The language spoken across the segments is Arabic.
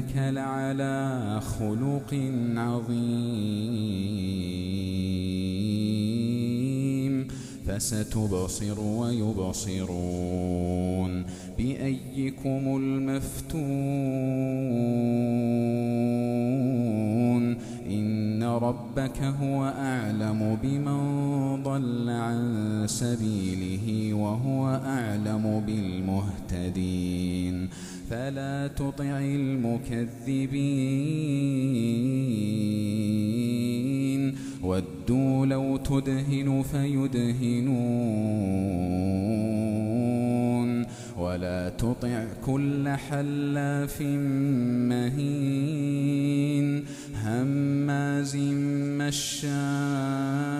وإنك لعلى خلق عظيم فستبصر ويبصرون بأيكم المفتون إن ربك هو أعلم بمن ضل عن سبيله وهو أعلم بالمهتدين. فلا تطع المكذبين. ودوا لو تدهن فيدهنون. ولا تطع كل حلاف مهين. هماز مشاء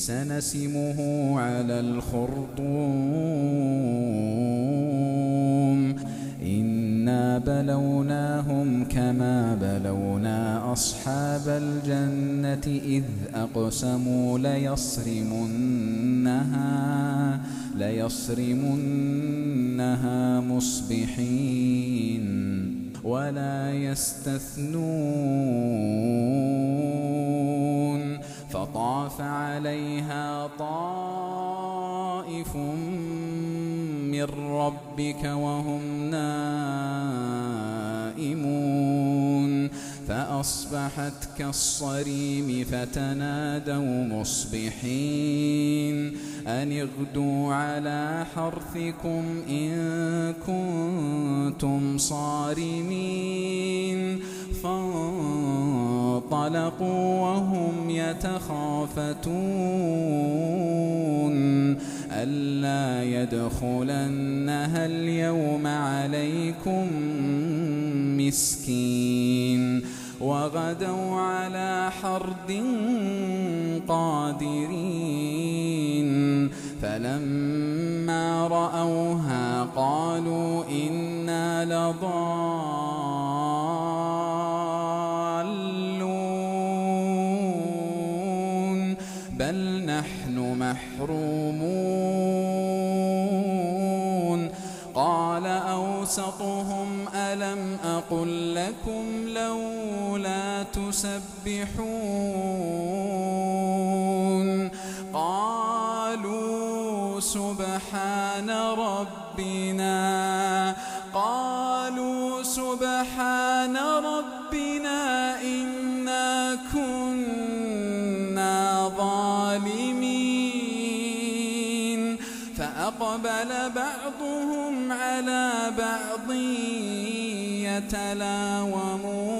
سنسمه على الخرطوم. إنا بلوناهم كما بلونا أصحاب الجنة إذ أقسموا ليصرمنها ليصرمنها مصبحين. ولا يستثنون فطاف عليها طائف من ربك وهم نائمون. فأصبحت كالصريم فتنادوا مصبحين. أن اغدوا على حرثكم إن كنتم صارمين. فانطلقوا وهم يتخافتون. ألا يدخلنها اليوم عليكم مسكين. وغدوا على حرد قادرين. فلما رأوها محرومون قال أوسطهم ألم أقل لكم لولا تسبحون؟ قالوا سبحان ربنا. قالوا سبحان ربنا إنا كنا ظالمين. فأقبل بعضهم على بعض يتلاومون.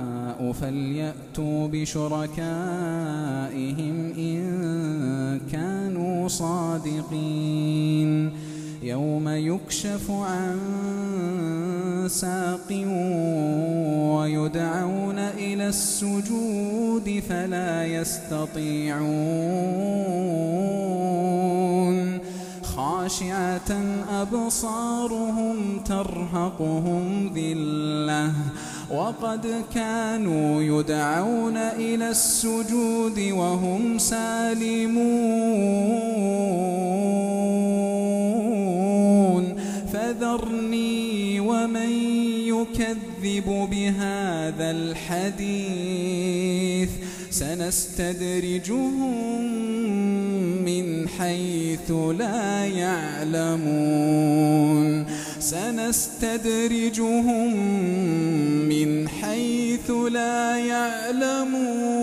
فليأتوا بشركائهم إن كانوا صادقين. يوم يكشف عن ساق ويدعون إلى السجود فلا يستطيعون خاشعة أبصارهم ترهقهم ذلة وقد كانوا يدعون إلى السجود وهم سالمون فذرني ومن يكذب بهذا الحديث سنستدرجهم من حيث لا يعلمون سنستدرجهم من حيث لا يعلمون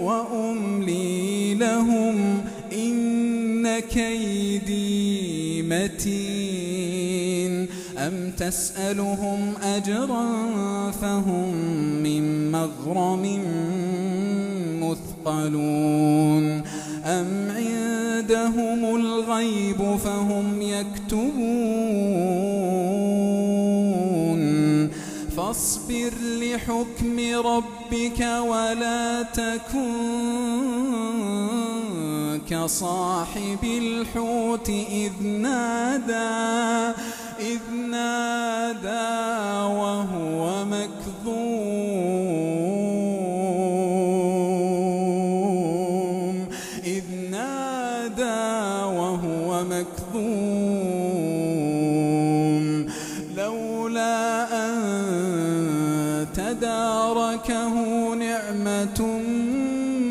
وأملي لهم إن كيدي متين أم تسألهم أجرا فهم من مغرم مثقلون أم عندهم الغيب فهم يكتبون فاصبر لحكم ربك ولا تكن كصاحب الحوت إذ نادى إذ نادى وهو مكذوم مكذوم لولا أن تداركه نعمة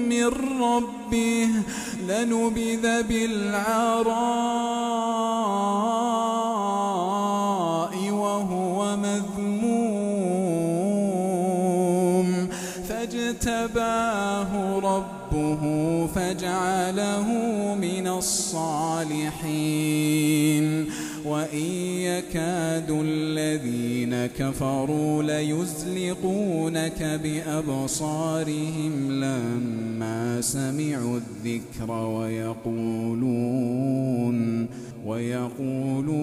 من ربه لنبذ بالعراء. ربه فجعله من الصالحين. وإن يكاد الذين كفروا ليزلقونك بأبصارهم لما سمعوا الذكر ويقولون ويقولون